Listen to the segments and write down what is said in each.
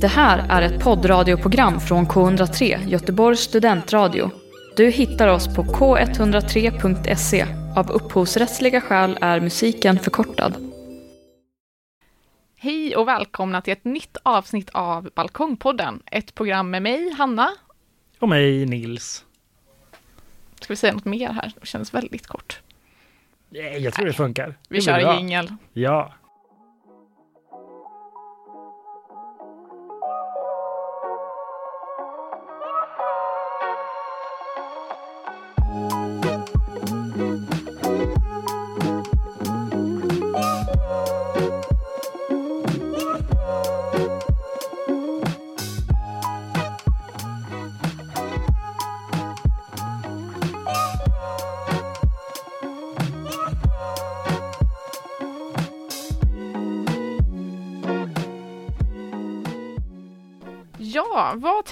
Det här är ett poddradioprogram från K103, Göteborgs studentradio. Du hittar oss på k103.se. Av upphovsrättsliga skäl är musiken förkortad. Hej och välkomna till ett nytt avsnitt av Balkongpodden. Ett program med mig, Hanna. Och mig, Nils. Ska vi säga något mer här? Det känns väldigt kort. Nej, jag tror det funkar. Vi det kör jingel. Ja.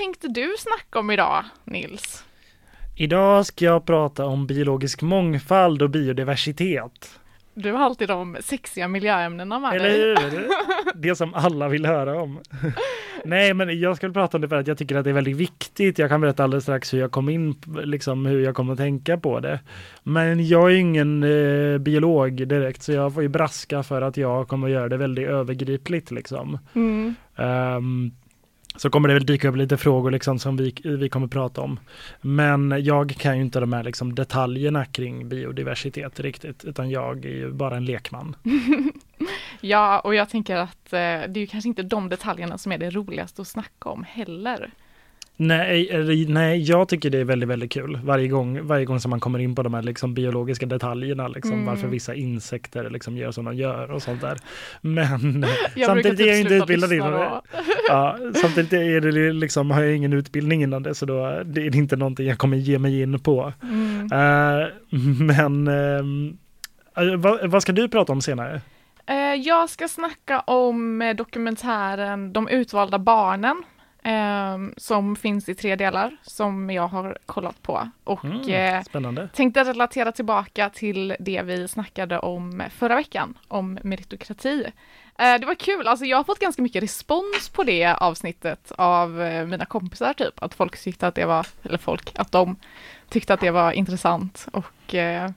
Tänkte du snacka om idag, Nils? Idag ska jag prata om biologisk mångfald och biodiversitet. Du har alltid de sexiga miljöämnena med Eller dig. hur? Det som alla vill höra om. Nej, men jag ska prata om det för att jag tycker att det är väldigt viktigt. Jag kan berätta alldeles strax hur jag kom in, liksom hur jag kommer att tänka på det. Men jag är ingen eh, biolog direkt, så jag får ju braska för att jag kommer att göra det väldigt övergripligt liksom. Mm. Ehm, så kommer det väl dyka upp lite frågor liksom som vi, vi kommer prata om. Men jag kan ju inte de här liksom detaljerna kring biodiversitet riktigt, utan jag är ju bara en lekman. Ja, och jag tänker att eh, det är ju kanske inte de detaljerna som är det roligaste att snacka om heller. Nej, nej, jag tycker det är väldigt, väldigt kul varje gång, varje gång som man kommer in på de här liksom biologiska detaljerna, liksom, Mm. varför vissa insekter liksom gör som de gör och sånt där. Men Jag samtidigt brukar är jag typ inte utbildad inom det. Ja, samtidigt är det liksom, har jag ingen utbildning innan det, så då det är inte någonting jag kommer ge mig in på. Mm. Eh, men eh, vad, vad ska du prata om senare? Jag ska snacka om dokumentären De utvalda barnen eh, som finns i tre delar som jag har kollat på. Och Mm, eh, tänkte relatera tillbaka till det vi snackade om förra veckan, om meritokrati. Eh, Det var kul, alltså jag har fått ganska mycket respons på det avsnittet av eh, mina kompisar typ, att folk tyckte att det var, eller folk, att de tyckte att det var intressant. Och eh,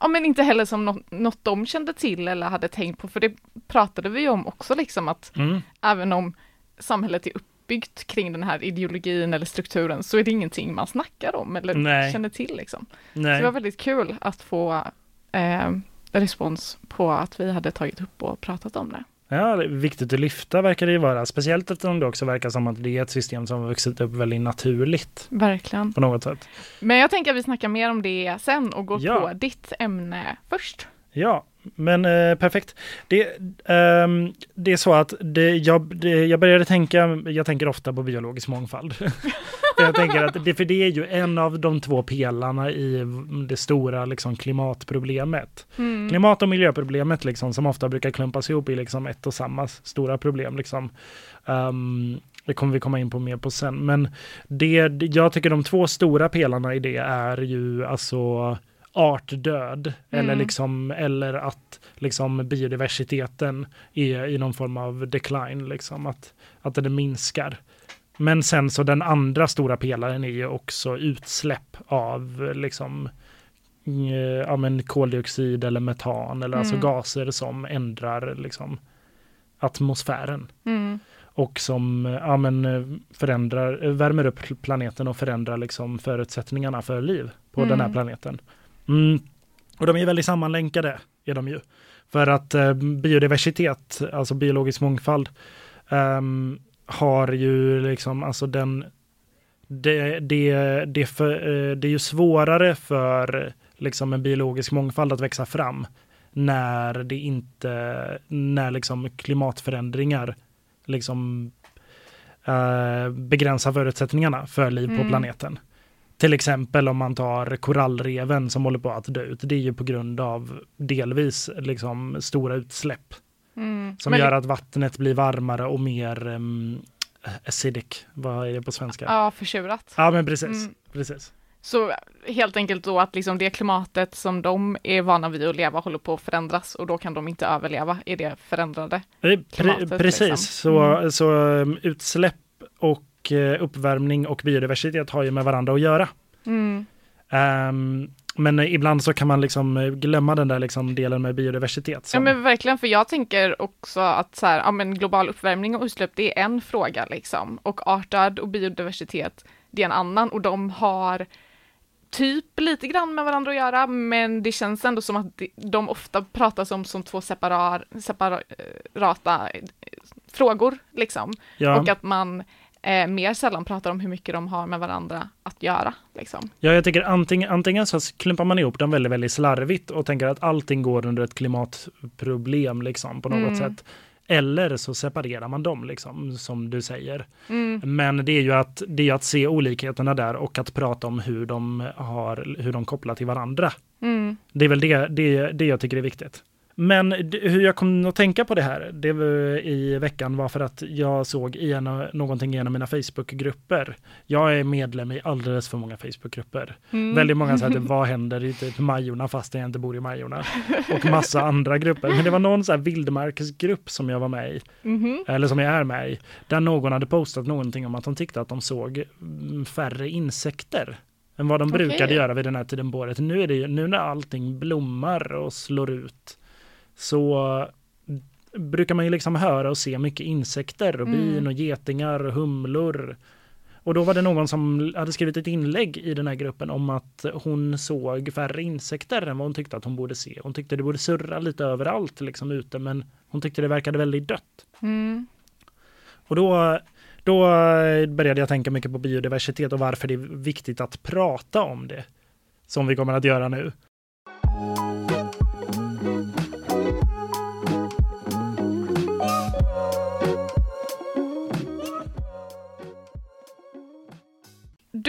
ja men inte heller som något, något de kände till eller hade tänkt på, för det pratade vi ju om också liksom att Mm. även om samhället är uppbyggt kring den här ideologin eller strukturen så är det ingenting man snackar om eller Nej. känner till liksom. Så Nej. det var väldigt kul att få eh, respons på att vi hade tagit upp och pratat om det. Ja, det är viktigt att lyfta verkar det ju vara, speciellt eftersom det också verkar som att det är ett system som har vuxit upp väldigt naturligt Verkligen. på något sätt. Men jag tänker att vi snackar mer om det sen och går Ja. på ditt ämne först. Ja, men eh, perfekt. Det, ehm, det är så att det, jag, det, jag började tänka, jag tänker ofta på biologisk mångfald. för jag tänker att det, för det är ju en av de två pelarna i det stora liksom, klimatproblemet. Mm. Klimat och miljöproblemet liksom, som ofta brukar klumpas ihop i liksom, ett och samma stora problem. Liksom. Ehm, det kommer vi komma in på mer på sen. Men det- jag tycker de två stora pelarna i det är ju alltså artdöd eller, Mm. liksom, eller att liksom, biodiversiteten är i någon form av decline, liksom, att, att den minskar. Men sen så den andra stora pelaren är ju också utsläpp av liksom, eh, ja, men koldioxid eller metan eller alltså Mm. gaser som ändrar liksom, atmosfären Mm. och som ja, men, förändrar, värmer upp planeten och förändrar liksom förutsättningarna för liv på Mm. den här planeten. Mm. Och de är väldigt sammanlänkade, är de ju. För att eh, biodiversitet, alltså biologisk mångfald, ehm, har ju liksom, alltså den, det, det, det, för, eh, det är ju svårare för liksom en biologisk mångfald att växa fram när det inte, när liksom klimatförändringar liksom eh, begränsar förutsättningarna för liv på Mm. planeten. Till exempel om man tar korallreven som håller på att dö ut. Det är ju på grund av delvis liksom stora utsläpp Mm. som Men- gör att vattnet blir varmare och mer um, acidic. Vad är det på svenska? Ja, försurat. Ja, men precis. Mm. precis. Så helt enkelt då att liksom det klimatet som de är vana vid att leva håller på att förändras och då kan de inte överleva i det förändrade Eh, klimatet, Pre precis, liksom. så, Mm. så um, utsläpp och eh, uppvärmning och biodiversitet har ju med varandra att göra. Mm. Ehm, men ibland så kan man liksom eh, glömma den där liksom delen med biodiversitet. Ja Som, men verkligen, för jag tänker också att så här, ja, men global uppvärmning och utsläpp, det är en fråga liksom. Och artdöd och biodiversitet, det är en annan och de har typ lite grann med varandra att göra, men det känns ändå som att de- de ofta pratas om som två separar, separata eh, frågor liksom. ja, Och att man eh, mer sällan pratar om hur mycket de har med varandra att göra. Liksom. ja, jag tycker antingen, antingen så klumpar man ihop dem väldigt, väldigt slarvigt och tänker att allting går under ett klimatproblem liksom på något Mm. sätt. Eller så separerar man dem, liksom, som du säger. Mm. Men det är ju att, det är att se olikheterna där och att prata om hur de, har, hur de kopplar till varandra. Mm. Det är väl det, det, det jag tycker är viktigt. Men hur jag kom att tänka på det här det var i veckan var för att jag såg i en, någonting i en av mina Facebookgrupper. Jag är medlem i alldeles för många Facebookgrupper. Mm. Väldigt många säger vad händer i typ Majorna fast jag inte bor i Majorna. Och massa andra grupper. Men det var någon så här vildmarksgrupp som jag var med i Mhm. eller som jag är med i, där någon hade postat någonting om att de tyckte att de såg mm, färre insekter än vad de Okej. brukade göra vid den här tiden på året. Nu, är det, ju- nu när allting blommar och slår ut så brukar man ju liksom höra och se mycket insekter och bin Mm. och getingar och humlor. Och då var det någon som hade skrivit ett inlägg i den här gruppen om att hon såg färre insekter än vad hon tyckte att hon borde se. Hon tyckte det borde surra lite överallt liksom ute men hon tyckte det verkade väldigt dött. Mm. Och då, då började jag tänka mycket på biodiversitet och varför det är viktigt att prata om det. Som vi kommer att göra nu.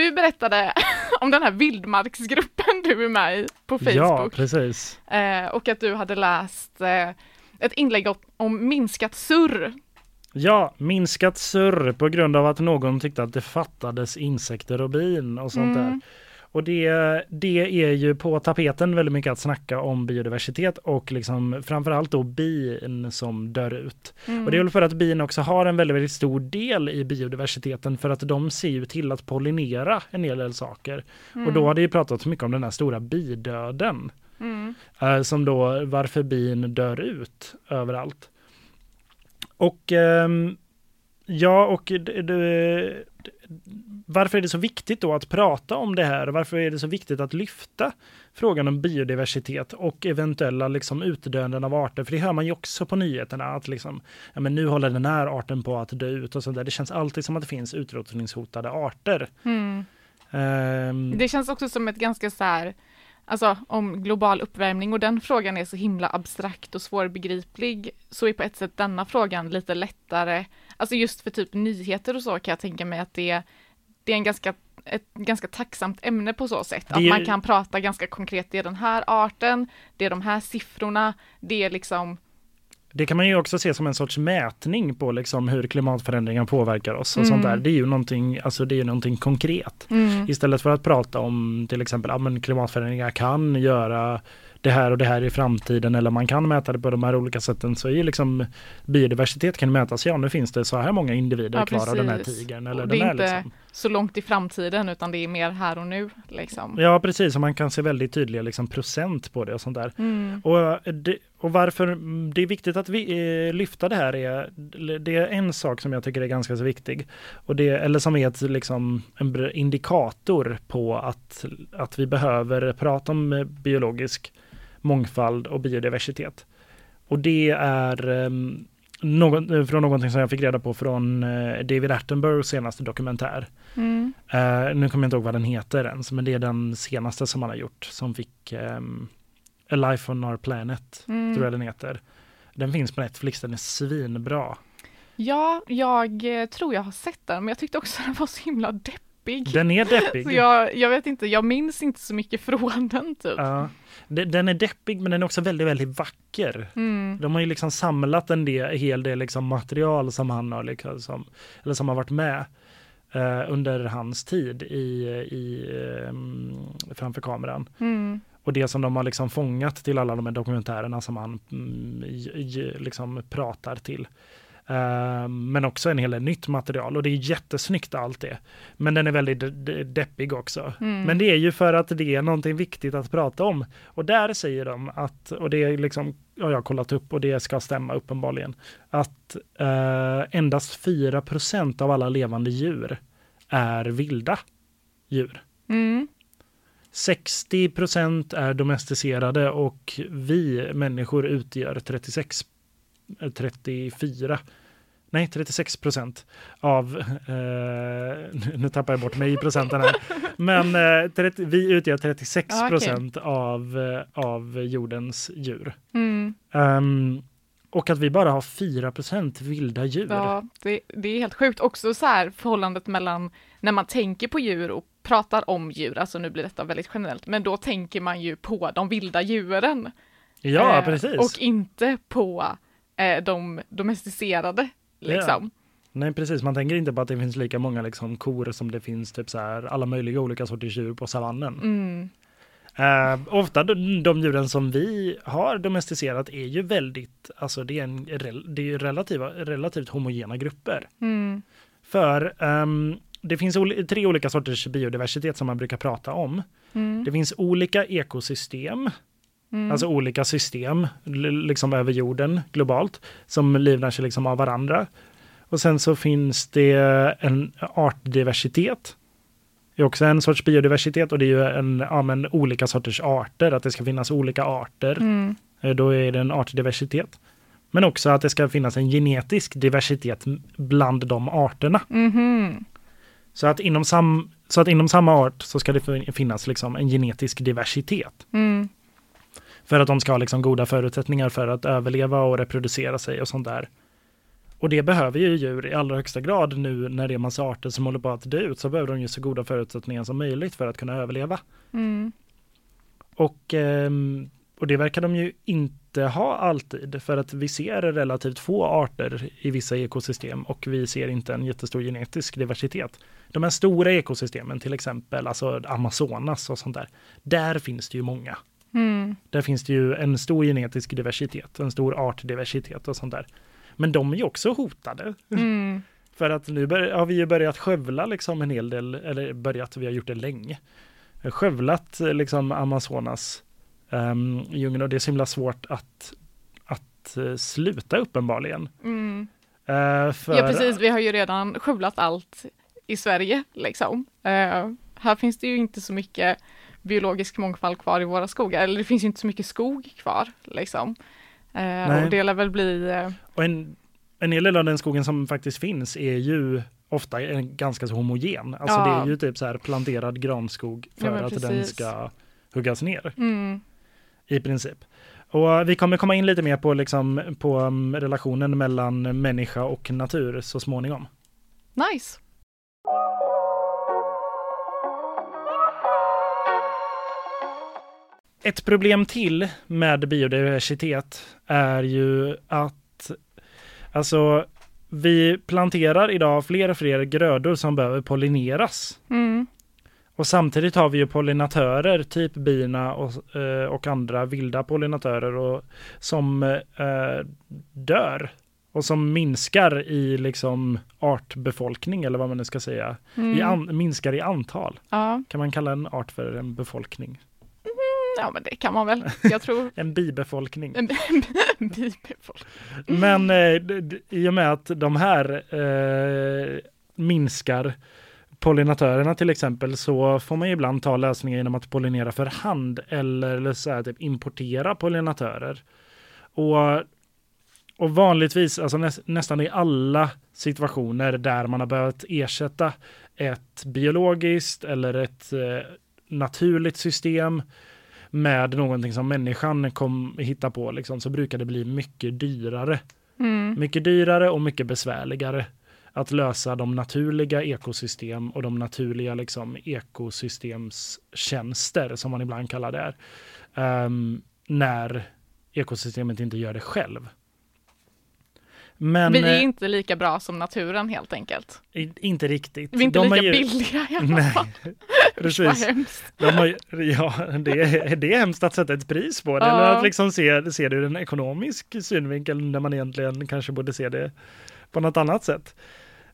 Du berättade om den här vildmarksgruppen du är med i på Ja, Facebook precis. eh, och att du hade läst eh, ett inlägg om, minskat surr. Ja, minskat surr på grund av att någon tyckte att det fattades insekter och bin och sånt där. Mm. Och det, det är ju på tapeten väldigt mycket att snacka om biodiversitet och liksom framförallt då bin som dör ut. Mm. Och det är väl för att bin också har en väldigt, väldigt stor del i biodiversiteten för att de ser ju till att pollinera en hel del saker. Och då har det ju pratats mycket om den här stora bidöden. Mm. Eh, som då varför bin dör ut överallt. Och ehm, ja, och d- d- d- varför är det så viktigt då att prata om det här? Varför är det så viktigt att lyfta frågan om biodiversitet och eventuella liksom utdöenden av arter? För det hör man ju också på nyheterna att liksom, ja, men nu håller den här arten på att dö ut och så där. Det känns alltid som att det finns utrotningshotade arter. Mm. Ehm, Det känns också som ett ganska så här, alltså om global uppvärmning och den frågan är så himla abstrakt och svårbegriplig så är på ett sätt denna frågan lite lättare, alltså just för typ nyheter och så kan jag tänka mig att det, det är en ganska ett ganska tacksamt ämne på så sätt. Att är- man kan prata ganska konkret, det är den här arten, det är de här siffrorna, det är liksom, Det kan man ju också se som en sorts mätning på liksom hur klimatförändringar påverkar oss och sånt Mm. där. Det är ju någonting, alltså det är ju någonting konkret. Istället för att prata om till exempel ja, klimatförändringar kan göra det här och det här i framtiden eller man kan mäta det på de här olika sätten så är ju liksom biodiversitet kan mätas. Ja, nu finns det så här många individer Ja, kvar av den här tigern eller Och den det är här inte- liksom. Så långt i framtiden utan det är mer här och nu liksom. Ja, precis. Och man kan se väldigt tydliga liksom, procent på det och sånt där. Mm. Och, det, och varför det är viktigt att vi eh, lyfta det här är, det är en sak som jag tycker är ganska så viktig. Och det, eller som är ett, liksom, en indikator på att, att vi behöver prata om eh, biologisk mångfald och biodiversitet. Och det är um, någon, eh, från någonting som jag fick reda på från eh, David Attenboroughs senaste dokumentär. Mm. Eh, nu kommer jag inte ihåg vad den heter ens, men det är den senaste som han har gjort som fick um, A Life on Our Planet, Mm. tror jag den heter. Den finns på Netflix, den är svinbra. Ja, jag tror jag har sett den, men jag tyckte också den var så himla deppig. Den är deppig. Så jag, jag vet inte, jag minns inte så mycket från den typ. Ja. Den är deppig men den är också väldigt, väldigt vacker. Mm. De har ju liksom samlat en del, hel del liksom material som han har liksom, som, eller som har varit med. eh, under hans tid i, i, eh, framför kameran. Mm. Och det som de har liksom fångat till alla de här dokumentärerna som han mm, liksom pratar till. Eh, men också en hel del nytt material och det är jättesnyggt allt det. Men den är väldigt de- de- deppig också. Mm. Men det är ju för att det är någonting viktigt att prata om. Och där säger de att, och det är liksom, har jag kollat upp och det ska stämma uppenbarligen, att eh, endast 4% av alla levande djur är vilda djur. Mm. 60% är domesticerade och vi människor utgör 36, eh, 34, nej 36 procent av, eh, nu tappar jag bort mig i procenten här, men eh, 30, vi utgör 36 Ah, okej. procent av, eh, av jordens djur. Mm. Ehm, och att vi bara har 4% vilda djur. Ja, det, det är helt sjukt. Också så här förhållandet mellan när man tänker på djur och pratar om djur, alltså nu blir detta väldigt generellt, men då tänker man ju på de vilda djuren. Ja, Eh, precis. Och inte på eh, de domesticerade, liksom. Nej, precis. Man tänker inte på att det finns lika många liksom, kor som det finns typ så här, alla möjliga olika sorters djur på savannen. Mm. Eh, ofta de, de djuren som vi har domesticerat är ju väldigt, alltså det är, en, det är ju relativa, relativt homogena grupper. Mm. För ehm, det finns tre olika sorters biodiversitet som man brukar prata om. Mm. Det finns olika ekosystem, Mm. alltså olika system liksom över jorden globalt som livnär sig liksom av varandra. Och sen så finns det en artdiversitet. Det är också en sorts biodiversitet och det är ju en, ja, men olika sorters arter, att det ska finnas olika arter. Mm. Eh, Då är det en artdiversitet. Men också att det ska finnas en genetisk diversitet bland de arterna. Mhm. Så att inom, sam, så att inom samma art så ska det fin- finnas liksom en genetisk diversitet. Mm. För att de ska ha liksom goda förutsättningar för att överleva och reproducera sig och sånt där. Och det behöver ju djur i allra högsta grad nu när det är massa arter som håller på att dö ut så behöver de ju så goda förutsättningar som möjligt för att kunna överleva. Mm. Och, ehm, och det verkar de ju inte ha alltid för att vi ser relativt få arter i vissa ekosystem och vi ser inte en jättestor genetisk diversitet. De här stora ekosystemen, till exempel alltså Amazonas och sånt där, där finns det ju många. Mm. Där finns det ju en stor genetisk diversitet, en stor artdiversitet och sånt där. Men de är ju också hotade. Mm. För att nu bör, har vi ju börjat skövla liksom en hel del, eller börjat, vi har gjort det länge. Skövlat liksom Amazonas um, djungeln och det är så himla svårt att, att eh, sluta uppenbarligen. Mm. Eh, för, Ja, precis. Vi har ju redan skövlat allt i Sverige, liksom. Eh, här finns det ju inte så mycket biologisk mångfald kvar i våra skogar, eller det finns ju inte så mycket skog kvar, liksom. Eh, och det lär väl bli... Eh, Och en, en hel del av den skogen som faktiskt finns är ju ofta en ganska så homogen. Alltså Ja. det är ju typ så här planterad granskog för Ja, att den ska huggas ner mm, i princip. Och vi kommer komma in lite mer på, liksom, på um, relationen mellan människa och natur så småningom. nice. Ett problem till med biodiversitet är ju att alltså, vi planterar idag fler och fler grödor som behöver pollineras. Mm, Och samtidigt har vi ju pollinatörer, typ bina och, eh, och andra vilda pollinatörer och, som eh, dör och som minskar i liksom artbefolkning eller vad man nu ska säga. mm. I an, minskar i antal. Ja. Kan man kalla en art för en befolkning? Ja, men det kan man väl. Jag tror... En bibefolkning. En bibefolk. Men eh, i och med att de här eh, minskar pollinatörerna till exempel så får man ju ibland ta lösningar genom att pollinera för hand eller, så här, typ importera pollinatörer. Och, och vanligtvis, alltså näs, nästan i alla situationer där man har behövt ersätta ett biologiskt eller ett eh, naturligt system med någonting som människan kom hitta på liksom, så brukar det bli mycket dyrare. Mm, Mycket dyrare och mycket besvärligare att lösa de naturliga ekosystem och de naturliga liksom, ekosystemstjänster som man ibland kallar det är. ehm, när ekosystemet inte gör det själv. Men vi är eh, inte lika bra som naturen helt enkelt. inte riktigt. Vi är inte De lika har ju- billiga i alla Nej, fall. Precis. De har, ju- ja, det, är, det är hemskt att sätta ett pris på det, Ja. eller att liksom se, se det ur en ekonomisk synvinkel när man egentligen kanske borde se det på något annat sätt.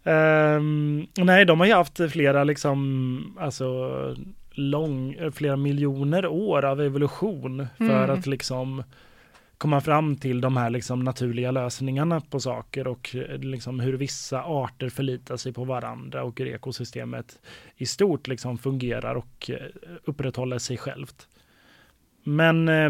Ehm, nej, de har ju haft flera liksom, alltså lång, flera miljoner år av evolution för Mm. att liksom komma fram till de här liksom naturliga lösningarna på saker och eh, liksom hur vissa arter förlitar sig på varandra och hur ekosystemet i stort liksom fungerar och eh, upprätthåller sig självt. Men eh,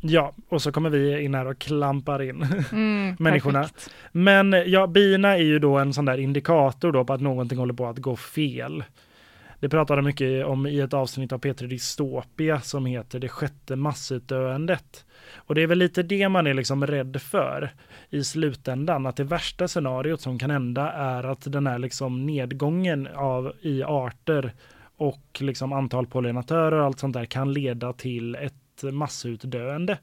ja, och så kommer vi in här och klampar in. Mm, Människorna. perfekt. Men ja, bina är ju då en sån där indikator då på att någonting håller på att gå fel. Det pratade de mycket om i ett avsnitt av P3 Dystopia som heter Det sjätte massutdöendet. Och det är väl lite det man är liksom rädd för i slutändan, att det värsta scenariot som kan hända är att den här liksom nedgången av, i arter och liksom antal pollinatörer och allt sånt där kan leda till ett massutdöende.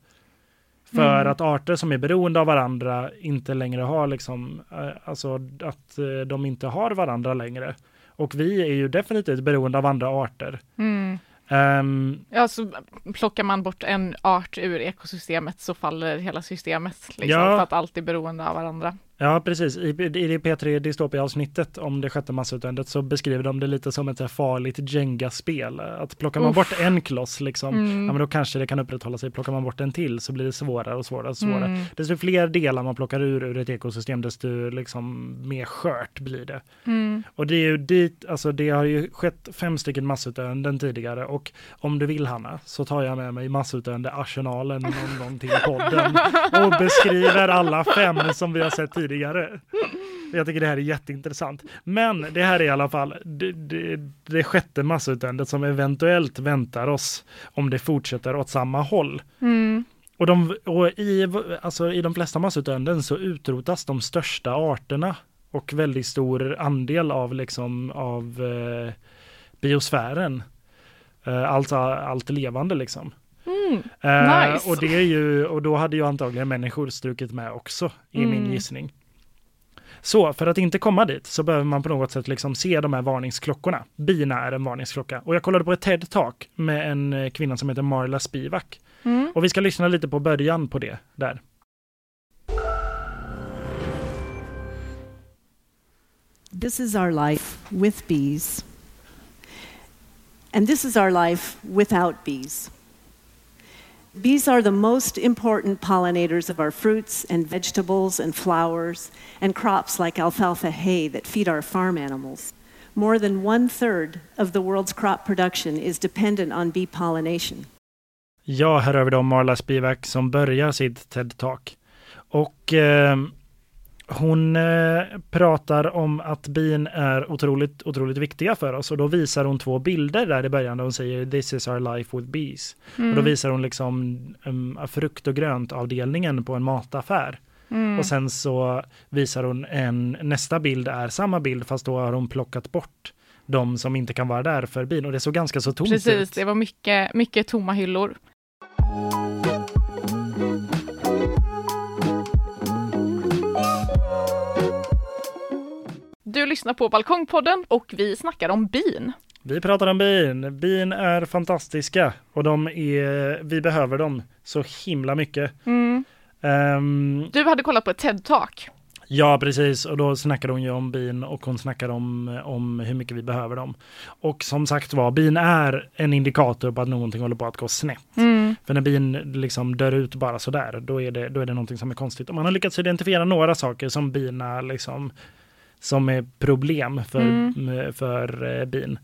För Mm. att arter som är beroende av varandra inte längre har liksom, eh, alltså att eh, de inte har varandra längre. Och vi är ju definitivt beroende av andra arter. Mm. Ehm, Ja, så plockar man bort en art ur ekosystemet så faller hela systemet. Liksom, Ja. För att allt är beroende av varandra. Ja, precis. I, I det P3 Dystopia-avsnittet om det sjätte massutdöendet så beskriver de det lite som ett farligt Jenga-spel. Att plockar man Uff. bort en kloss, liksom, Mm. ja, men då kanske det kan upprätthålla sig. Plockar man bort en till så blir det svårare och svårare och svårare. Mm. Desto fler delar man plockar ur ur ett ekosystem, desto liksom mer skört blir det. Mm. Och det är ju dit, alltså det har ju skett fem stycken massutdöenden tidigare och om du vill Hanna så tar jag med mig massutdöende arsenalen någon gång till podden och beskriver alla fem som vi har sett tidigare. Jag tycker det här är jätteintressant. Men det här är i alla fall det, det, det sjätte massutdöendet som eventuellt väntar oss om det fortsätter åt samma håll. Mm. Och, de, och i, alltså i de flesta massutdöenden så utrotas de största arterna och väldigt stor andel av, liksom, av eh, biosfären. Eh, alltså allt levande liksom. Mm. Eh, Nice. och, det är ju, och då hade ju antagligen människor strukit med också i min Mm. gissning. Så för att inte komma dit så behöver man på något sätt liksom se de här varningsklockorna. Bina är en varningsklocka. Och jag kollade på ett TED-talk med en eh, kvinna som heter Marla Spivak. Mm. Och vi ska lyssna lite på början på det där. This is our life with bees. And this is our life without bees. Bees are the most important pollinators of our fruits and vegetables and flowers and crops like alfalfa hay that feed our farm animals. More than one third of the world's crop production is dependent on bee pollination. Ja, här har vi då Marla Spivak som börjar sitt TED-talk. Och eh, hon eh, pratar om att bin är otroligt, otroligt viktiga för oss och då visar hon två bilder där i början där hon säger this is our life with bees. Och då Mm. visar hon liksom um, frukt och grönt avdelningen på en mataffär. Mm. Och sen så visar hon en, nästa bild är samma bild fast då har hon plockat bort de som inte kan vara där för bin och det såg ganska så tomt Precis, ut. det var mycket, mycket tomma hyllor. Du lyssnar på Balkongpodden och vi snackar om bin. Vi pratar om bin. Bin är fantastiska och de är, vi behöver dem så himla mycket. Mm. Ehm, Du hade kollat på ett TED-talk. ja, precis. Och då snackar hon ju om bin och hon snackar om, om hur mycket vi behöver dem. Och som sagt var, bin är en indikator på att någonting håller på att gå snett. Mm. För när bin liksom dör ut bara sådär, då är det, då är det någonting som är konstigt. Och man har lyckats identifiera några saker som bina liksom, som är problem för, Mm. för eh, bin.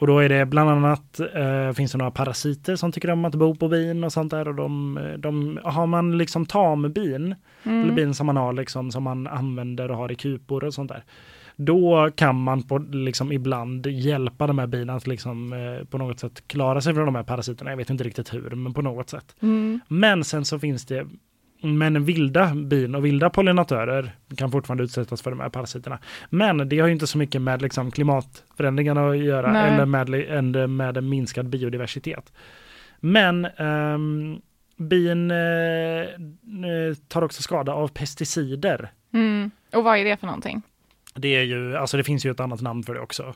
Och då är det bland annat, eh, finns det några parasiter som tycker om att bo på bin och sånt där. Och de, de, har man liksom tambin, eller Mm. bin som man har liksom, som man använder och har i kupor och sånt där. Då kan man på, liksom, ibland hjälpa de här bina att liksom, eh, på något sätt klara sig från de här parasiterna. Jag vet inte riktigt hur, men på något sätt. Mm. Men sen så finns det men vilda bin och vilda pollinatörer kan fortfarande utsättas för de här parasiterna. Men det har ju inte så mycket med liksom klimatförändringarna att göra Nej. eller med, med, med en minskad biodiversitet. Men ehm, bin eh, eh, tar också skada av pesticider Mm. Och vad är det för någonting? Det är ju, alltså det finns ju ett annat namn för det också.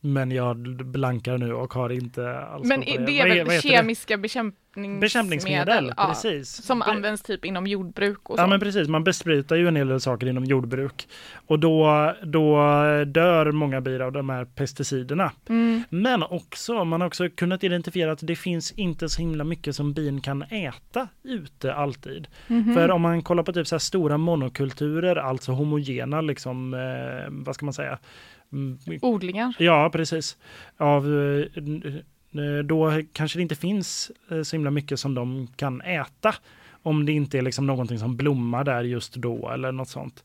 Men jag blankar nu och har inte alls Men det är väl kemiska bekämpningsmedel? Bekämpningsmedel, ja, precis. Som Be- används typ inom jordbruk och så. Ja men precis, man besprutar ju en hel del saker inom jordbruk. Och då, då dör många bin av de här pesticiderna. Mm. Men också, man har också kunnat identifiera att det finns inte så himla mycket som bin kan äta ute alltid. Mhm. För om man kollar på typ så här stora monokulturer, alltså homogena liksom, eh, vad ska man säga? Mm, Odlingar. Ja, precis. Av, eh, Eh, då kanske det inte finns eh, så himla mycket som de kan äta. Om det inte är liksom någonting som blommar där just då eller något sånt.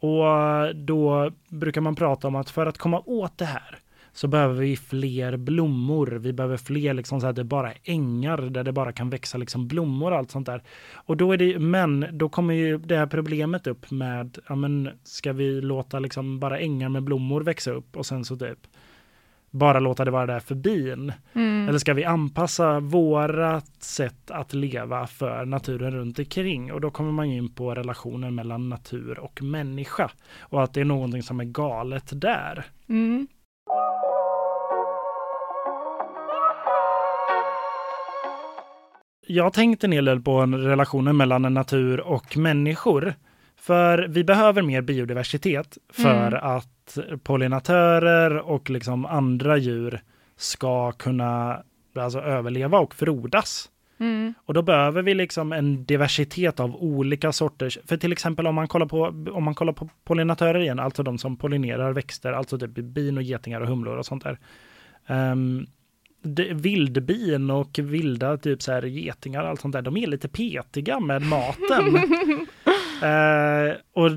Och eh, då brukar man prata om att för att komma åt det här så behöver vi fler blommor. Vi behöver fler liksom så att det bara är ängar där det bara kan växa liksom blommor och allt sånt där. Och då är det, men då kommer ju det här problemet upp med, ja men ska vi låta liksom bara ängar med blommor växa upp och sen så typ bara låta det vara där för bin? Mm. Eller ska vi anpassa våra sätt att leva för naturen runt omkring? Och då kommer man in på relationen mellan natur och människa. Och att det är någonting som är galet där. Mm. Jag har tänkt en hel del på en relationen mellan natur och människor. För vi behöver mer biodiversitet för Mm. att pollinatörer och liksom andra djur ska kunna alltså, överleva och frodas. Mm. Och då behöver vi liksom en diversitet av olika sorters. För till exempel om man kollar på, om man kollar på pollinatörer igen, alltså de som pollinerar växter, alltså typ bin och getingar och humlor och sånt där. Um, det, vildbin och vilda typ så här getingar och allt sånt där, de är lite petiga med maten. Eh, och,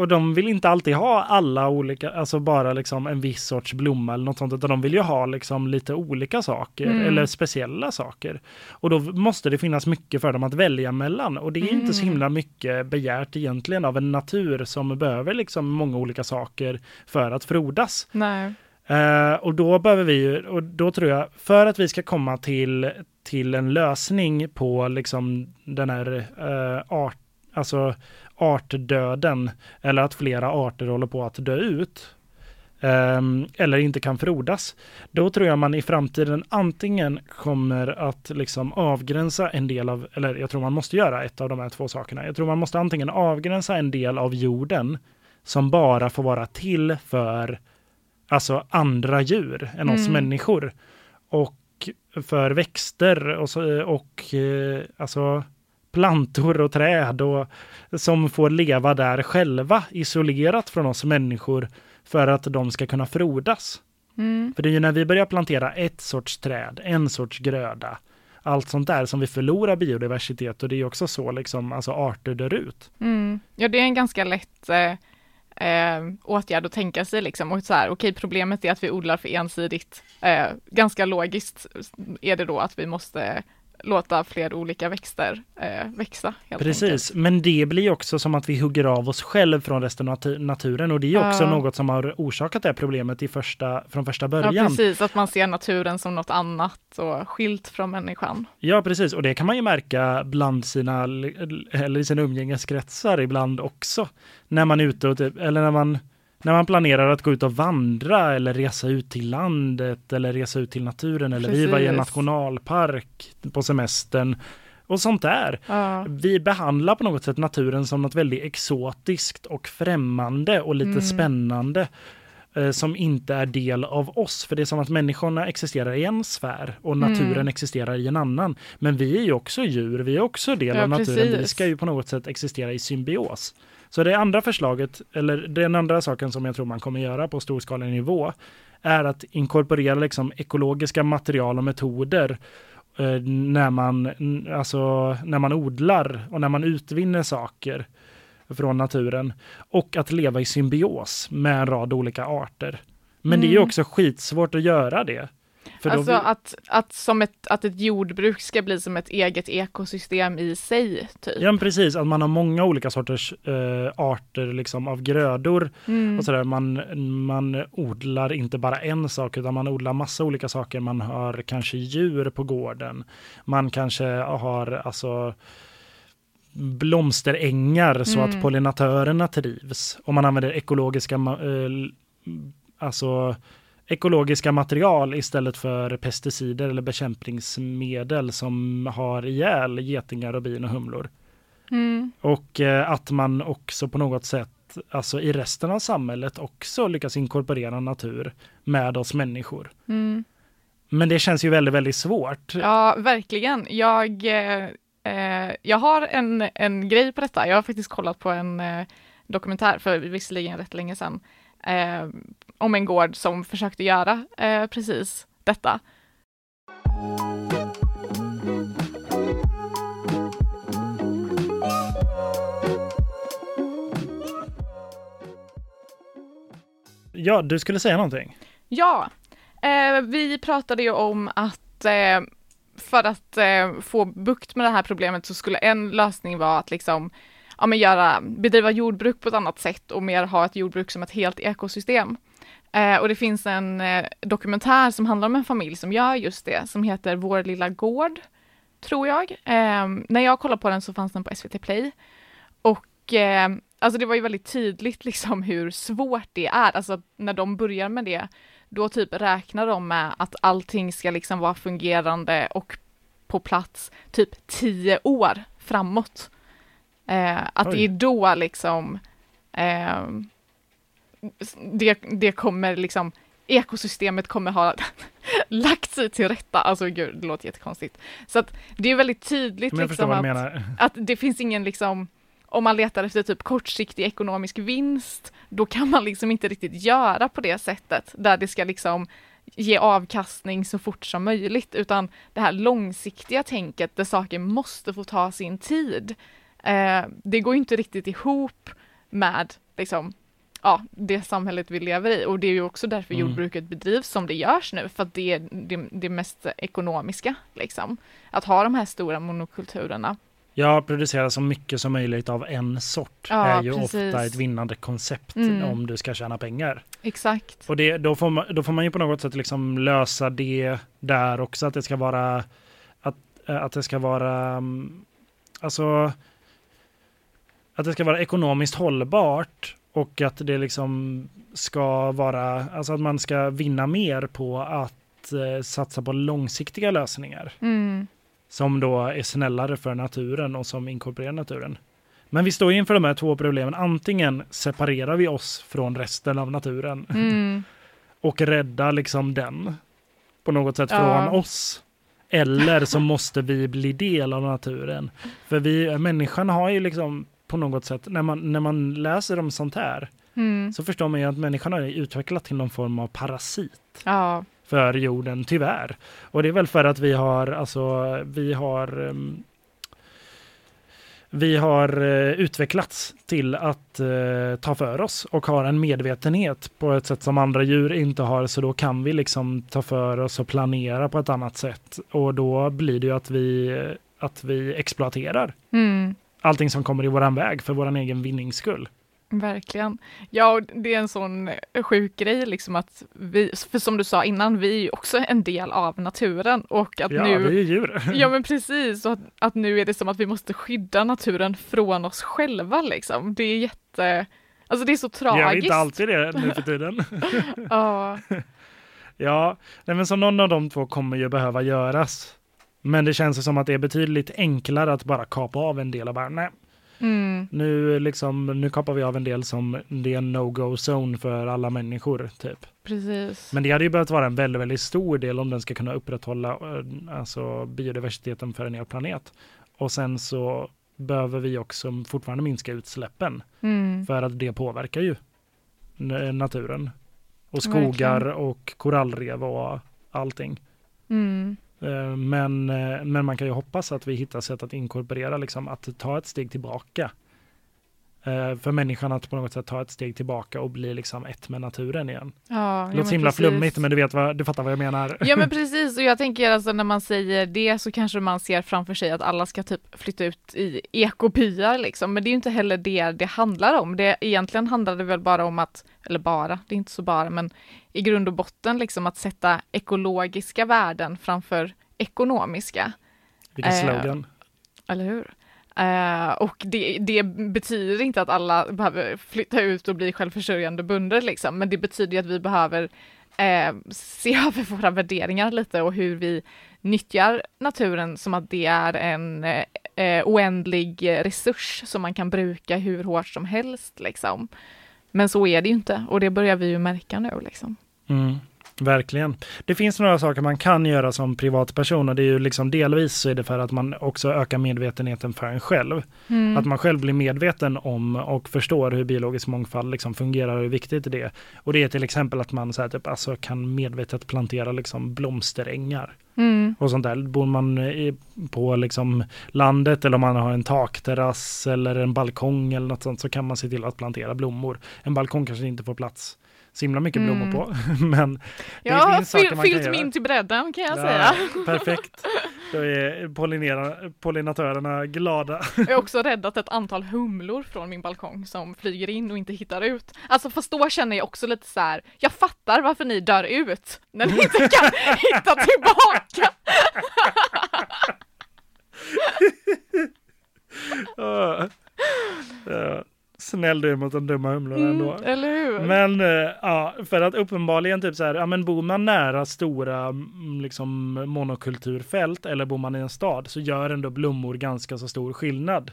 och de vill inte alltid ha alla olika, alltså bara liksom en viss sorts blomma eller något sånt, utan de vill ju ha liksom lite olika saker Mm. eller speciella saker. Och då måste det finnas mycket för dem att välja mellan. Och det är inte så Mm. himla mycket begärt egentligen av en natur som behöver liksom många olika saker för att frodas. Nej. Eh, och då behöver vi ju, och då tror jag, för att vi ska komma till, till en lösning på liksom den här eh, art, alltså artdöden, eller att flera arter håller på att dö ut, ehm, eller inte kan frodas, då tror jag man i framtiden antingen kommer att liksom avgränsa en del av, eller jag tror man måste göra ett av de här två sakerna. Jag tror man måste antingen avgränsa en del av jorden som bara får vara till för alltså andra djur än oss Mm. människor. Och för växter och, så, och eh, alltså plantor och träd och, som får leva där själva isolerat från oss människor för att de ska kunna frodas. Mm. För det är ju när vi börjar plantera ett sorts träd, en sorts gröda, allt sånt där som vi förlorar biodiversitet och det är också så liksom alltså arter dör ut. Mm. Ja, det är en ganska lätt eh, eh, åtgärd att tänka sig liksom. Och så här, okej, problemet är att vi odlar för ensidigt. Eh, ganska logiskt är det då att vi måste låta fler olika växter eh, växa. Precis, men det blir också som att vi hugger av oss själv från resten av natu- naturen och det är också Ja. något som har orsakat det här problemet i första, från första Enkelt. början. Ja, precis, att man ser naturen som något annat och skilt från människan. Ja, precis. Och det kan man ju märka bland sina, eller i sina umgängeskretsar ibland också. När man är ute och typ, eller när man, när man planerar att gå ut och vandra eller resa ut till landet eller resa ut till naturen eller vi var i en Precis. nationalpark på semestern och sånt där. Ja, Vi behandlar på något sätt naturen som något väldigt exotiskt och främmande och lite Mm. spännande eh, som inte är del av oss. För det är som att människorna existerar i en sfär och naturen Mm. existerar i en annan. Men vi är ju också djur, vi är också del Ja, av naturen. Vi precis. ska ju på något sätt existera i symbios. Så det andra förslaget, eller den andra saken som jag tror man kommer göra på storskalig nivå, är att inkorporera liksom ekologiska material och metoder eh, när man, alltså, när man odlar och när man utvinner saker från naturen och att leva i symbios med en rad olika arter. Men det är ju Mm. också skitsvårt att göra det. För alltså vi- att, att, som ett, att ett jordbruk ska bli som ett eget ekosystem i sig, typ. Ja, men precis, att man har många olika sorters eh, arter liksom, av grödor Mm. och sådär. Man, man odlar inte bara en sak utan man odlar massa olika saker. Man har kanske djur på gården. Man kanske har alltså blomsterängar så Mm. att pollinatörerna trivs. Och man använder ekologiska, eh, alltså ekologiska material istället för pesticider eller bekämpningsmedel som har ihjäl getingar och bin och humlor. Mm. Och eh, att man också på något sätt, alltså i resten av samhället också lyckas inkorporera natur med oss människor. Mm. Men det känns ju väldigt, väldigt svårt. Ja, verkligen. Jag, eh, eh, jag har en, en grej på detta. Jag har faktiskt kollat på en eh, dokumentär för visserligen rätt länge sedan eh, om en gård som försökte göra eh, precis detta. Ja, du skulle säga någonting. Ja, eh, vi pratade ju om att eh, för att eh, få bukt med det här problemet så skulle en lösning vara att liksom ja, men göra, bedriva jordbruk på ett annat sätt och mer ha ett jordbruk som ett helt ekosystem. Eh, och det finns en eh, dokumentär som handlar om en familj som gör just det, som heter Vår lilla gård, tror jag. Eh, när jag kollade på den så fanns den på SVT Play. Och eh, alltså det var ju väldigt tydligt liksom hur svårt det är, alltså när de börjar med det, då typ räknar de med att allting ska liksom vara fungerande och på plats typ tio år framåt. Eh, att det Oj. är då liksom eh, det, det kommer liksom ekosystemet kommer ha lagt sig till rätta. Alltså gud, det låter jättekonstigt. Så att det är väldigt tydligt liksom att, att det finns ingen liksom om man letar efter typ kortsiktig ekonomisk vinst, då kan man liksom inte riktigt göra på det sättet där det ska liksom ge avkastning så fort som möjligt, utan det här långsiktiga tänket där saker måste få ta sin tid. Eh, det går inte riktigt ihop med liksom ja, det samhället vi lever i och det är ju också därför Mm. jordbruket bedrivs som det görs nu, för att det är det, det mest ekonomiska, liksom. Att ha de här stora monokulturerna. Ja, producera så mycket som möjligt av en sort Ja, är ju precis. ofta ett vinnande koncept Mm. om du ska tjäna pengar. Exakt. Och det, då, får man, då får man ju på något sätt liksom lösa det där också, att det ska vara att, att det ska vara mm, alltså att det ska vara ekonomiskt hållbart och att det liksom ska vara, alltså att man ska vinna mer på att eh, satsa på långsiktiga lösningar Mm. som då är snällare för naturen och som inkorporerar naturen. Men vi står inför de här två problemen. Antingen separerar vi oss från resten av naturen Mm. och räddar liksom den på något sätt Ja. från oss. Eller så måste vi bli del av naturen. För vi, människan har ju liksom på något sätt, när man, när man läser om sånt här, Mm. så förstår man ju att människan har utvecklat till någon form av parasit Ja. för jorden, tyvärr. Och det är väl för att vi har, alltså, vi har ehm, vi har eh, utvecklats till att eh, ta för oss och har en medvetenhet på ett sätt som andra djur inte har. Så då kan vi liksom ta för oss och planera på ett annat sätt. Och då blir det ju att vi, att vi exploaterar Mm. Allting som kommer i våran väg för våran egen vinnings skull. Verkligen. Ja, det är en sån sjuk grej liksom att vi, för som du sa innan, vi är ju också en del av naturen och att Ja, nu vi är djur. Ja men precis, och att, att nu är det som att vi måste skydda naturen från oss själva liksom. Det är jätte, alltså det är så Gör vi tragiskt. inte alltid det nu för tiden? Ja, Ja, nej, men så någon av de två kommer ju behöva göras. Men det känns som att det är betydligt enklare att bara kapa av en del och bara nej, mm, nu liksom, nu kapar vi av en del som det är en no-go zone för alla människor typ. precis. Men det hade ju behövt vara en väldigt, väldigt stor del om den ska kunna upprätthålla eh, alltså biodiversiteten för en hel planet. Och sen så behöver vi också fortfarande minska utsläppen Mm, för att det påverkar ju naturen och skogar Verkligen. och korallrev och allting. mm, Eh, men, eh, men man kan ju hoppas att vi hittar sätt att inkorporera, liksom, att ta ett steg tillbaka. Eh, För människan att på något sätt ta ett steg tillbaka och bli liksom ett med naturen igen. ja, Det ja, låter så himla precis. flummigt, men du, vet vad, du fattar vad jag menar. Ja men precis, och jag tänker alltså när man säger det så kanske man ser framför sig att alla ska typ flytta ut i ekobyar liksom, men det är ju inte heller det det handlar om. Det egentligen handlar det väl bara om att, eller bara, det är inte så bara, men i grund och botten liksom att sätta ekologiska värden framför ekonomiska, Vilken Eh, slogan. eller hur? Eh, och det, det, betyder inte att alla behöver flytta ut och bli självförsörjande bönder liksom, men det betyder att vi behöver eh, se över våra värderingar lite och hur vi nyttjar naturen som att det är en eh, oändlig resurs som man kan bruka hur hårt som helst liksom. Men så är det ju inte och det börjar vi ju märka nu liksom. Mm. Verkligen. Det finns några saker man kan göra som privatperson och det är ju liksom delvis så är det för att man också ökar medvetenheten för en själv. Mm. Att man själv blir medveten om och förstår hur biologisk mångfald liksom fungerar och hur viktigt det är. Och det är till exempel att man så här, typ, alltså, kan medvetet plantera liksom blomsterängar. Mm. Och sånt där. Bor man i, på liksom landet eller om man har en takterrass eller en balkong eller något sånt så kan man se till att plantera blommor. En balkong kanske inte får plats så himla mycket blommor mm. på. Men det ja, finns saker man fyllt min till bredden kan jag ja, säga. Perfekt. Då är pollinatörerna glada. Jag har också räddat ett antal humlor från min balkong som flyger in och inte hittar ut. Alltså fast då känner jag också lite så här, jag fattar varför ni dör ut när ni inte kan hitta tillbaka. uh, uh du mot de dumma humlorna mm, ändå. Eller hur? Men uh, ja, för att uppenbarligen typ så här, ja men bor man nära stora mm, liksom monokulturfält eller bor man i en stad så gör ändå blommor ganska så stor skillnad.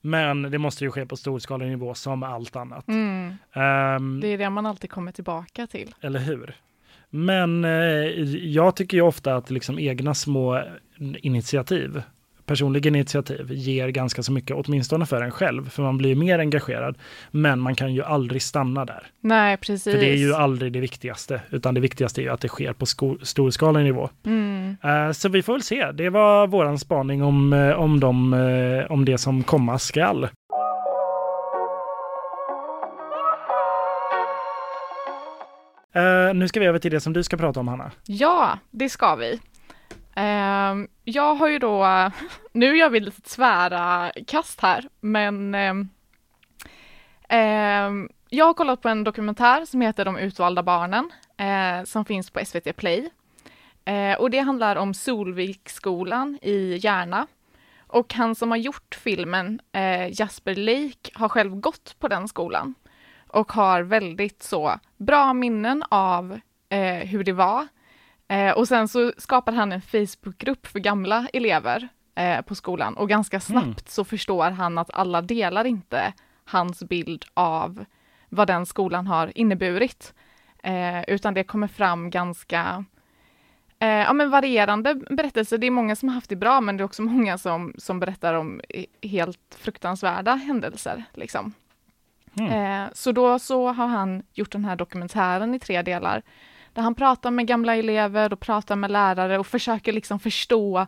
Men det måste ju ske på storskalig nivå som allt annat. Mm. Um, det är det man alltid kommer tillbaka till. Eller hur? Men eh, jag tycker ju ofta att liksom egna små initiativ personliga initiativ ger ganska så mycket, åtminstone för en själv, för man blir mer engagerad. Men man kan ju aldrig stanna där. Nej, precis. För det är ju aldrig det viktigaste, utan det viktigaste är ju att det sker på storskalig nivå. Mm. Uh, så vi får väl se. Det var våran spaning om, uh, om, de, uh, om det som komma skall. Uh, nu ska vi över till det som du ska prata om, Hanna. Ja, det ska vi. Ehm, jag har ju då, nu gör vi lite tvära kast här, men ehm, ehm, jag har kollat på en dokumentär som heter De utvalda barnen, eh, som finns på SVT Play. Eh, och det handlar om Solvikskolan i Järna. Och han som har gjort filmen, eh, Jasper Lake, har själv gått på den skolan och har väldigt så bra minnen av eh, hur det var Eh, och sen så skapar han en Facebookgrupp för gamla elever eh, på skolan och ganska mm. snabbt mm. så förstår han att alla delar inte hans bild av vad den skolan har inneburit. Eh, utan det kommer fram ganska eh, ja, men varierande berättelser. Det är många som har haft det bra, men det är också många som, som berättar om helt fruktansvärda händelser. Liksom. Mm. Eh, så då så har han gjort den här dokumentären i tre delar där han pratar med gamla elever och pratar med lärare och försöker liksom förstå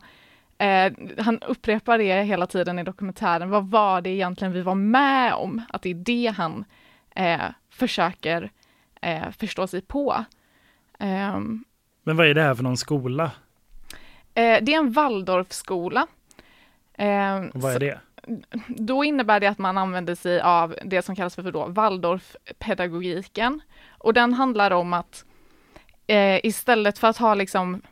eh, han upprepar det hela tiden i dokumentären. Vad var det egentligen vi var med om? Att det är det han eh, försöker eh, förstå sig på. Um, Men vad är det här för någon skola? Eh, det är en Waldorfskola. Ehm, vad är det? Då innebär det att man använder sig av det som kallas för då Waldorfpedagogiken. Och den handlar om att eh, istället för att ha liksom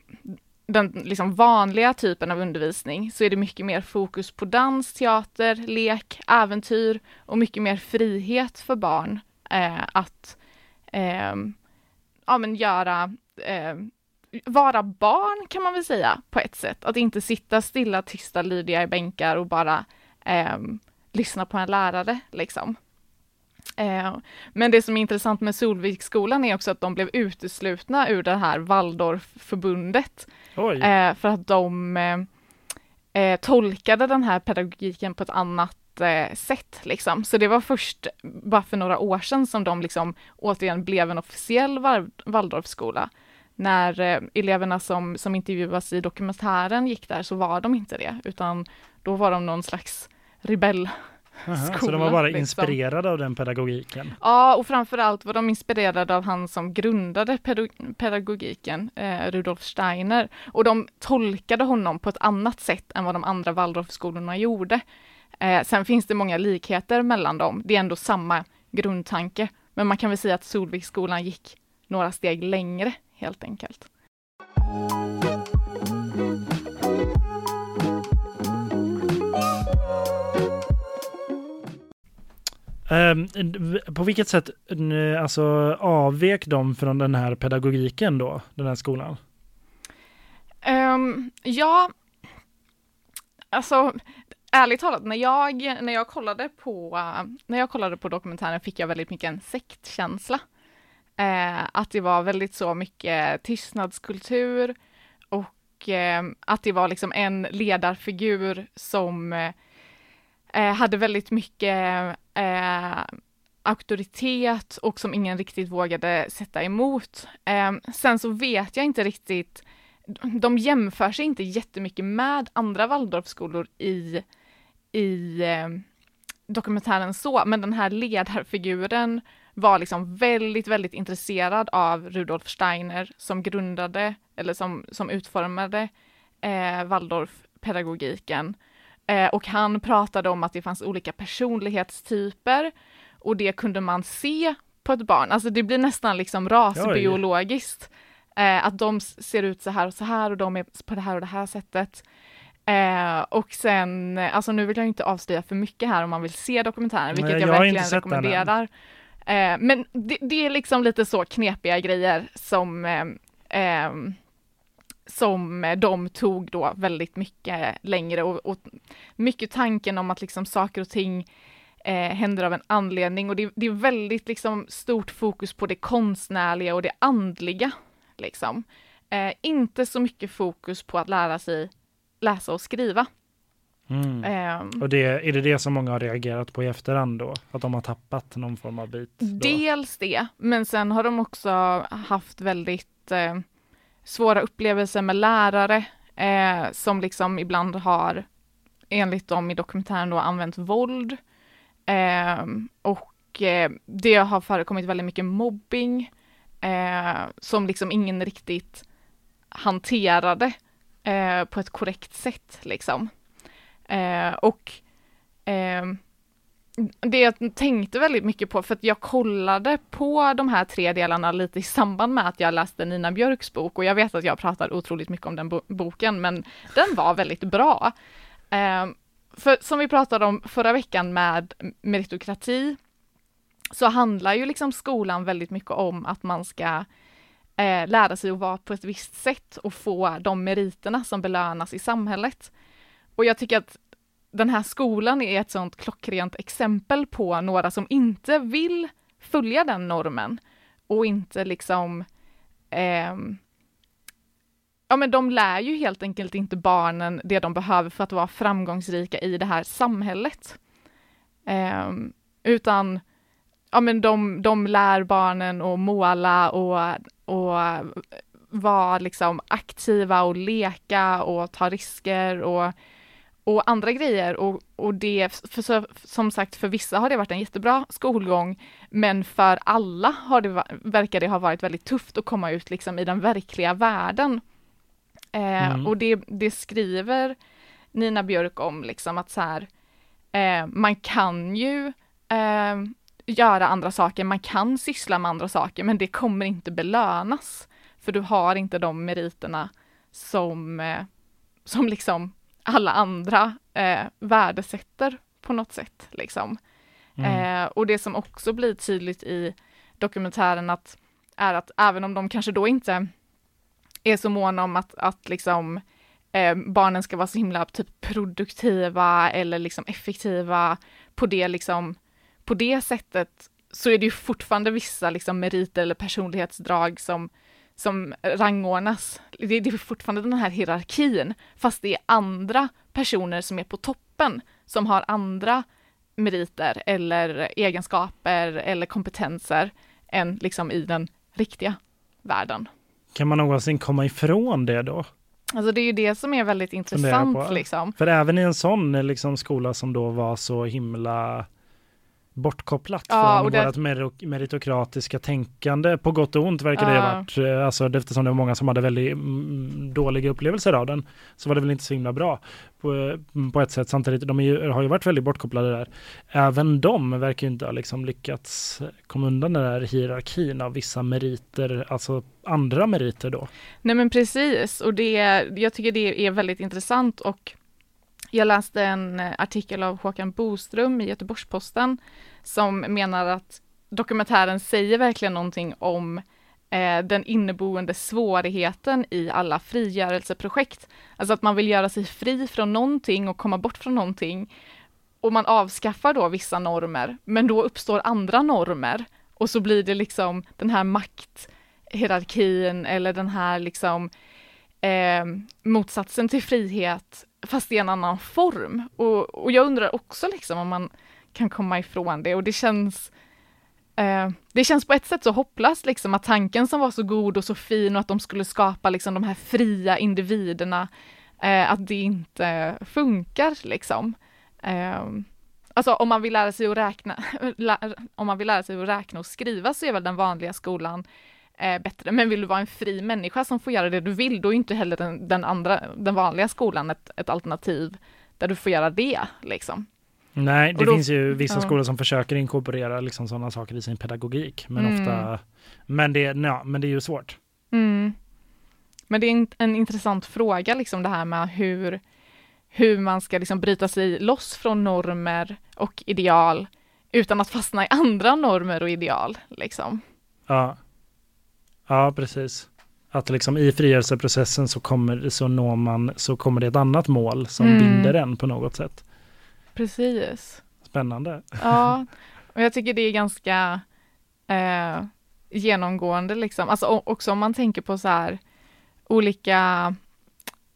den liksom vanliga typen av undervisning så är det mycket mer fokus på dans, teater, lek, äventyr och mycket mer frihet för barn eh, att eh, ja, men göra, eh, vara barn kan man väl säga på ett sätt. Att inte sitta stilla, tysta, lydiga i bänkar och bara eh, lyssna på en lärare liksom. Eh, men det som är intressant med Solviksskolan är också att de blev uteslutna ur det här Waldorfförbundet. Eh, för att de eh, tolkade den här pedagogiken på ett annat sätt. Liksom. Så det var först bara för några år sedan som de liksom återigen blev en officiell Waldorfskola. När eleverna som, som intervjuas i dokumentären gick där så var de inte det, utan då var de någon slags rebell Aha, så de var bara liksom. inspirerade av den pedagogiken? Ja, och framförallt var de inspirerade av han som grundade pedagogiken, eh, Rudolf Steiner. Och de tolkade honom på ett annat sätt än vad de andra Waldorfskolorna gjorde. Eh, sen finns det många likheter mellan dem. Det är ändå samma grundtanke. Men man kan väl säga att Solviksskolan gick några steg längre, helt enkelt. Ehm, på vilket sätt alltså, avvek de från den här pedagogiken då, den här skolan? Um, ja, alltså ärligt talat, när jag, när jag kollade på, när jag kollade på dokumentären fick jag väldigt mycket en sektkänsla. Eh, att det var väldigt så mycket tystnadskultur och eh, att det var liksom en ledarfigur som eh, hade väldigt mycket eh, auktoritet och som ingen riktigt vågade sätta emot. Eh, sen så vet jag inte riktigt, de jämför sig inte jättemycket med andra Waldorfskolor i, i eh, dokumentären så, men den här ledarfiguren var liksom väldigt, väldigt intresserad av Rudolf Steiner som grundade eller som, som utformade eh, Waldorfpedagogiken. Eh, och han pratade om att det fanns olika personlighetstyper och det kunde man se på ett barn. Alltså det blir nästan liksom rasbiologiskt. Eh, att de ser ut så här och så här och de är på det här och det här sättet. Eh, och sen, alltså nu vill jag inte avslöja för mycket här om man vill se dokumentären, vilket Nej, jag, jag verkligen rekommenderar. Eh, men det, det, är liksom lite så knepiga grejer som eh, eh, som de tog då väldigt mycket längre och, och mycket tanken om att liksom saker och ting eh, händer av en anledning och det, det, är väldigt liksom stort fokus på det konstnärliga och det andliga. Liksom. Eh, inte så mycket fokus på att lära sig läsa och skriva. Mm. Um, och det, är det det som många har reagerat på i efterhand då? Att de har tappat någon form av bit? Då? Dels det, men sen har de också haft väldigt eh, svåra upplevelser med lärare eh, som liksom ibland har, enligt dem i dokumentären då, använt våld. Eh, och eh, det har förekommit väldigt mycket mobbing eh, som liksom ingen riktigt hanterade eh, på ett korrekt sätt liksom. Eh, och eh, det jag tänkte väldigt mycket på, för att jag kollade på de här tre delarna lite i samband med att jag läste Nina Björks bok och jag vet att jag pratar otroligt mycket om den bo boken, men den var väldigt bra. Eh, för som vi pratade om förra veckan med meritokrati, så handlar ju liksom skolan väldigt mycket om att man ska eh, lära sig att vara på ett visst sätt och få de meriterna som belönas i samhället. Och jag tycker att den här skolan är ett sånt klockrent exempel på några som inte vill följa den normen och inte liksom eh, Ja men de lär ju helt enkelt inte barnen det de behöver för att vara framgångsrika i det här samhället. Eh, utan ja men de, de lär barnen att måla och, och vara liksom aktiva och leka och ta risker och och andra grejer och, och det, för, som sagt, för vissa har det varit en jättebra skolgång, men för alla har det, verkar det ha varit väldigt tufft att komma ut liksom i den verkliga världen. Eh, mm. Och det, det, skriver Nina Björk om, liksom att så här, eh, man kan ju eh, göra andra saker, man kan syssla med andra saker, men det kommer inte belönas, för du har inte de meriterna som, eh, som liksom alla andra eh, värdesätter på något sätt. Liksom. Mm. Eh, och det som också blir tydligt i dokumentären att, är att även om de kanske då inte är så måna om att, att liksom, eh, barnen ska vara så himla typ produktiva eller liksom effektiva på det, liksom, på det sättet så är det ju fortfarande vissa liksom, meriter eller personlighetsdrag som, som rangordnas. Det, det är fortfarande den här hierarkin, fast det är andra personer som är på toppen som har andra meriter eller egenskaper eller kompetenser än liksom i den riktiga världen. Kan man någonsin komma ifrån det då? Alltså det är ju det som är väldigt intressant. Liksom. För även i en sån liksom, skola som då var så himla bortkopplat ja, från det... vårt meritokratiska tänkande. På gott och ont verkar det ha varit, eh, alltså eftersom det var många som hade väldigt mm, dåliga upplevelser av den, så var det väl inte så himla bra på, mm, på ett sätt. Samtidigt, de ju, har ju varit väldigt bortkopplade där. Även de verkar ju inte ha liksom lyckats komma undan den där hierarkin av vissa meriter, alltså andra meriter då. Nej men precis, och det, jag tycker det är väldigt intressant och jag läste en eh, artikel av Håkan Boström i Göteborgs-Posten som menar att dokumentären säger verkligen någonting om eh, den inneboende svårigheten i alla frigörelseprojekt. Alltså att man vill göra sig fri från någonting och komma bort från någonting. Och man avskaffar då vissa normer, men då uppstår andra normer. Och så blir det liksom den här makthierarkin eller den här liksom eh, motsatsen till frihet, fast i en annan form. Och, och jag undrar också liksom om man kan komma ifrån det och det känns eh, det känns på ett sätt så hopplöst liksom att tanken som var så god och så fin och att de skulle skapa liksom de här fria individerna, eh, att det inte funkar liksom. Eh, alltså om man vill lära sig att räkna, om man vill lära sig att räkna och skriva så är väl den vanliga skolan eh, bättre. Men vill du vara en fri människa som får göra det du vill, då är inte heller den, den andra, den vanliga skolan ett, ett alternativ där du får göra det liksom. Nej, det då, finns ju vissa ja. skolor som försöker inkorporera liksom sådana saker i sin pedagogik. Men Mm. ofta, men det, ja, men det är ju svårt. Mm. Men det är en, en intressant fråga, liksom det här med hur, hur man ska liksom bryta sig loss från normer och ideal utan att fastna i andra normer och ideal. Liksom. Ja, ja precis. Att liksom i frigörelseprocessen så kommer, så når man, så kommer det ett annat mål som Mm. binder en på något sätt. Precis. Spännande. Ja, och jag tycker det är ganska eh, genomgående liksom. Alltså också om man tänker på så här olika,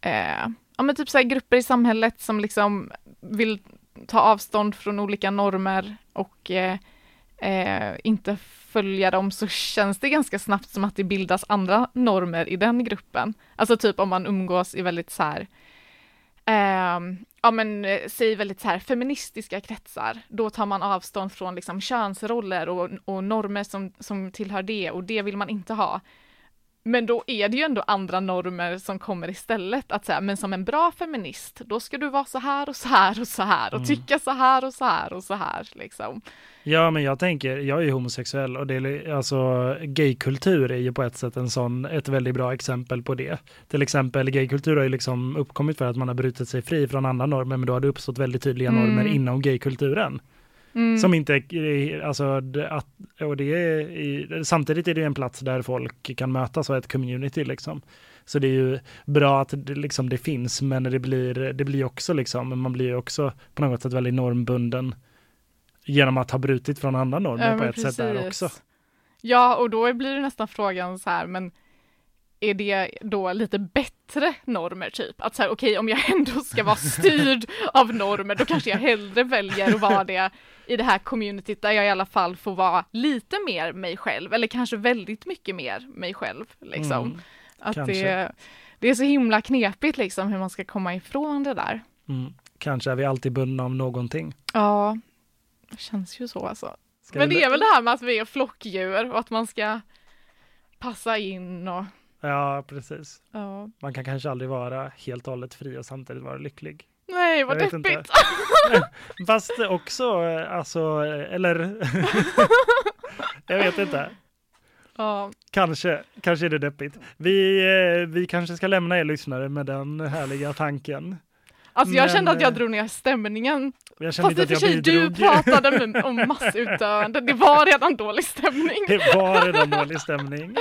eh, ja men typ så här grupper i samhället som liksom vill ta avstånd från olika normer och eh, eh, inte följa dem så känns det ganska snabbt som att det bildas andra normer i den gruppen. Alltså typ om man umgås i väldigt så här eh, ja men eh, säg väldigt så här feministiska kretsar, då tar man avstånd från liksom könsroller och, och normer som, som tillhör det och det vill man inte ha. Men då är det ju ändå andra normer som kommer istället, att säga, men som en bra feminist, då ska du vara så här och så här och så här och Mm. tycka så här och så här och så här liksom. Ja, men jag tänker, jag är ju homosexuell och det är alltså gaykultur är ju på ett sätt en sån, ett väldigt bra exempel på det. Till exempel gaykultur har ju liksom uppkommit för att man har brutit sig fri från andra normer, men då har det uppstått väldigt tydliga Mm. normer inom gaykulturen. Mm. Som inte, är- alltså, att, och det är, i- samtidigt är det en plats där folk kan mötas och ett community liksom. Så det är ju bra att det, liksom, det finns, men det blir, det blir också liksom, man blir också på något sätt väldigt normbunden genom att ha brutit från andra normer Ja, på ett sätt där precis. också. Ja, och då blir det nästan frågan så här, men är det då lite bättre normer typ? Att så här, okej, om jag ändå ska vara styrd av normer, då kanske jag hellre väljer att vara det i det här communityt där jag i alla fall får vara lite mer mig själv, eller kanske väldigt mycket mer mig själv, liksom. Mm, att kanske. det, det är så himla knepigt liksom hur man ska komma ifrån det där. mm. Kanske är vi alltid bundna av någonting. Ja, det känns ju så alltså. Ska Men det är väl det här med att vi är flockdjur och att man ska passa in och Ja, precis. ja. Man kan kanske aldrig vara helt och hållet fri och samtidigt vara lycklig. Nej, vad deppigt. Fast också, alltså, eller? jag vet inte. Ja, Kanske, kanske är det deppigt. Vi, eh, vi kanske ska lämna er lyssnare med den härliga tanken. alltså jag Men, kände att jag eh, drog ner stämningen. Jag Fast i och för sig, du pratade om massutdöende. Det var redan dålig stämning. Det var redan dålig stämning.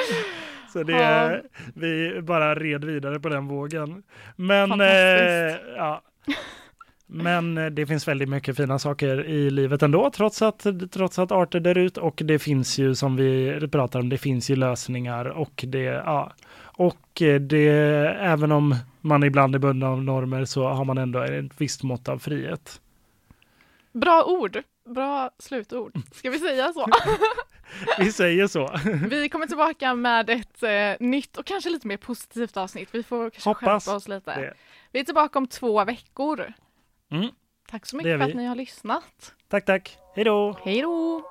Så det, Ja. vi bara red vidare på den vågen. Men, eh, ja. Men eh, det finns väldigt mycket fina saker i livet ändå, trots att, trots att arter dör ut. Och det finns ju, som vi pratar om, det finns ju lösningar. Och det, ja. Och eh, det, även om man ibland är bunden av normer så har man ändå ett visst mått av frihet. Bra ord. Bra slutord. Ska vi säga så? Vi säger så. Vi kommer tillbaka med ett eh, nytt och kanske lite mer positivt avsnitt. Vi får kanske Hoppas skärpa oss lite. det. Vi är tillbaka om två veckor. Mm. Tack så mycket för att ni har lyssnat. Tack, tack. Hej då! Hej då!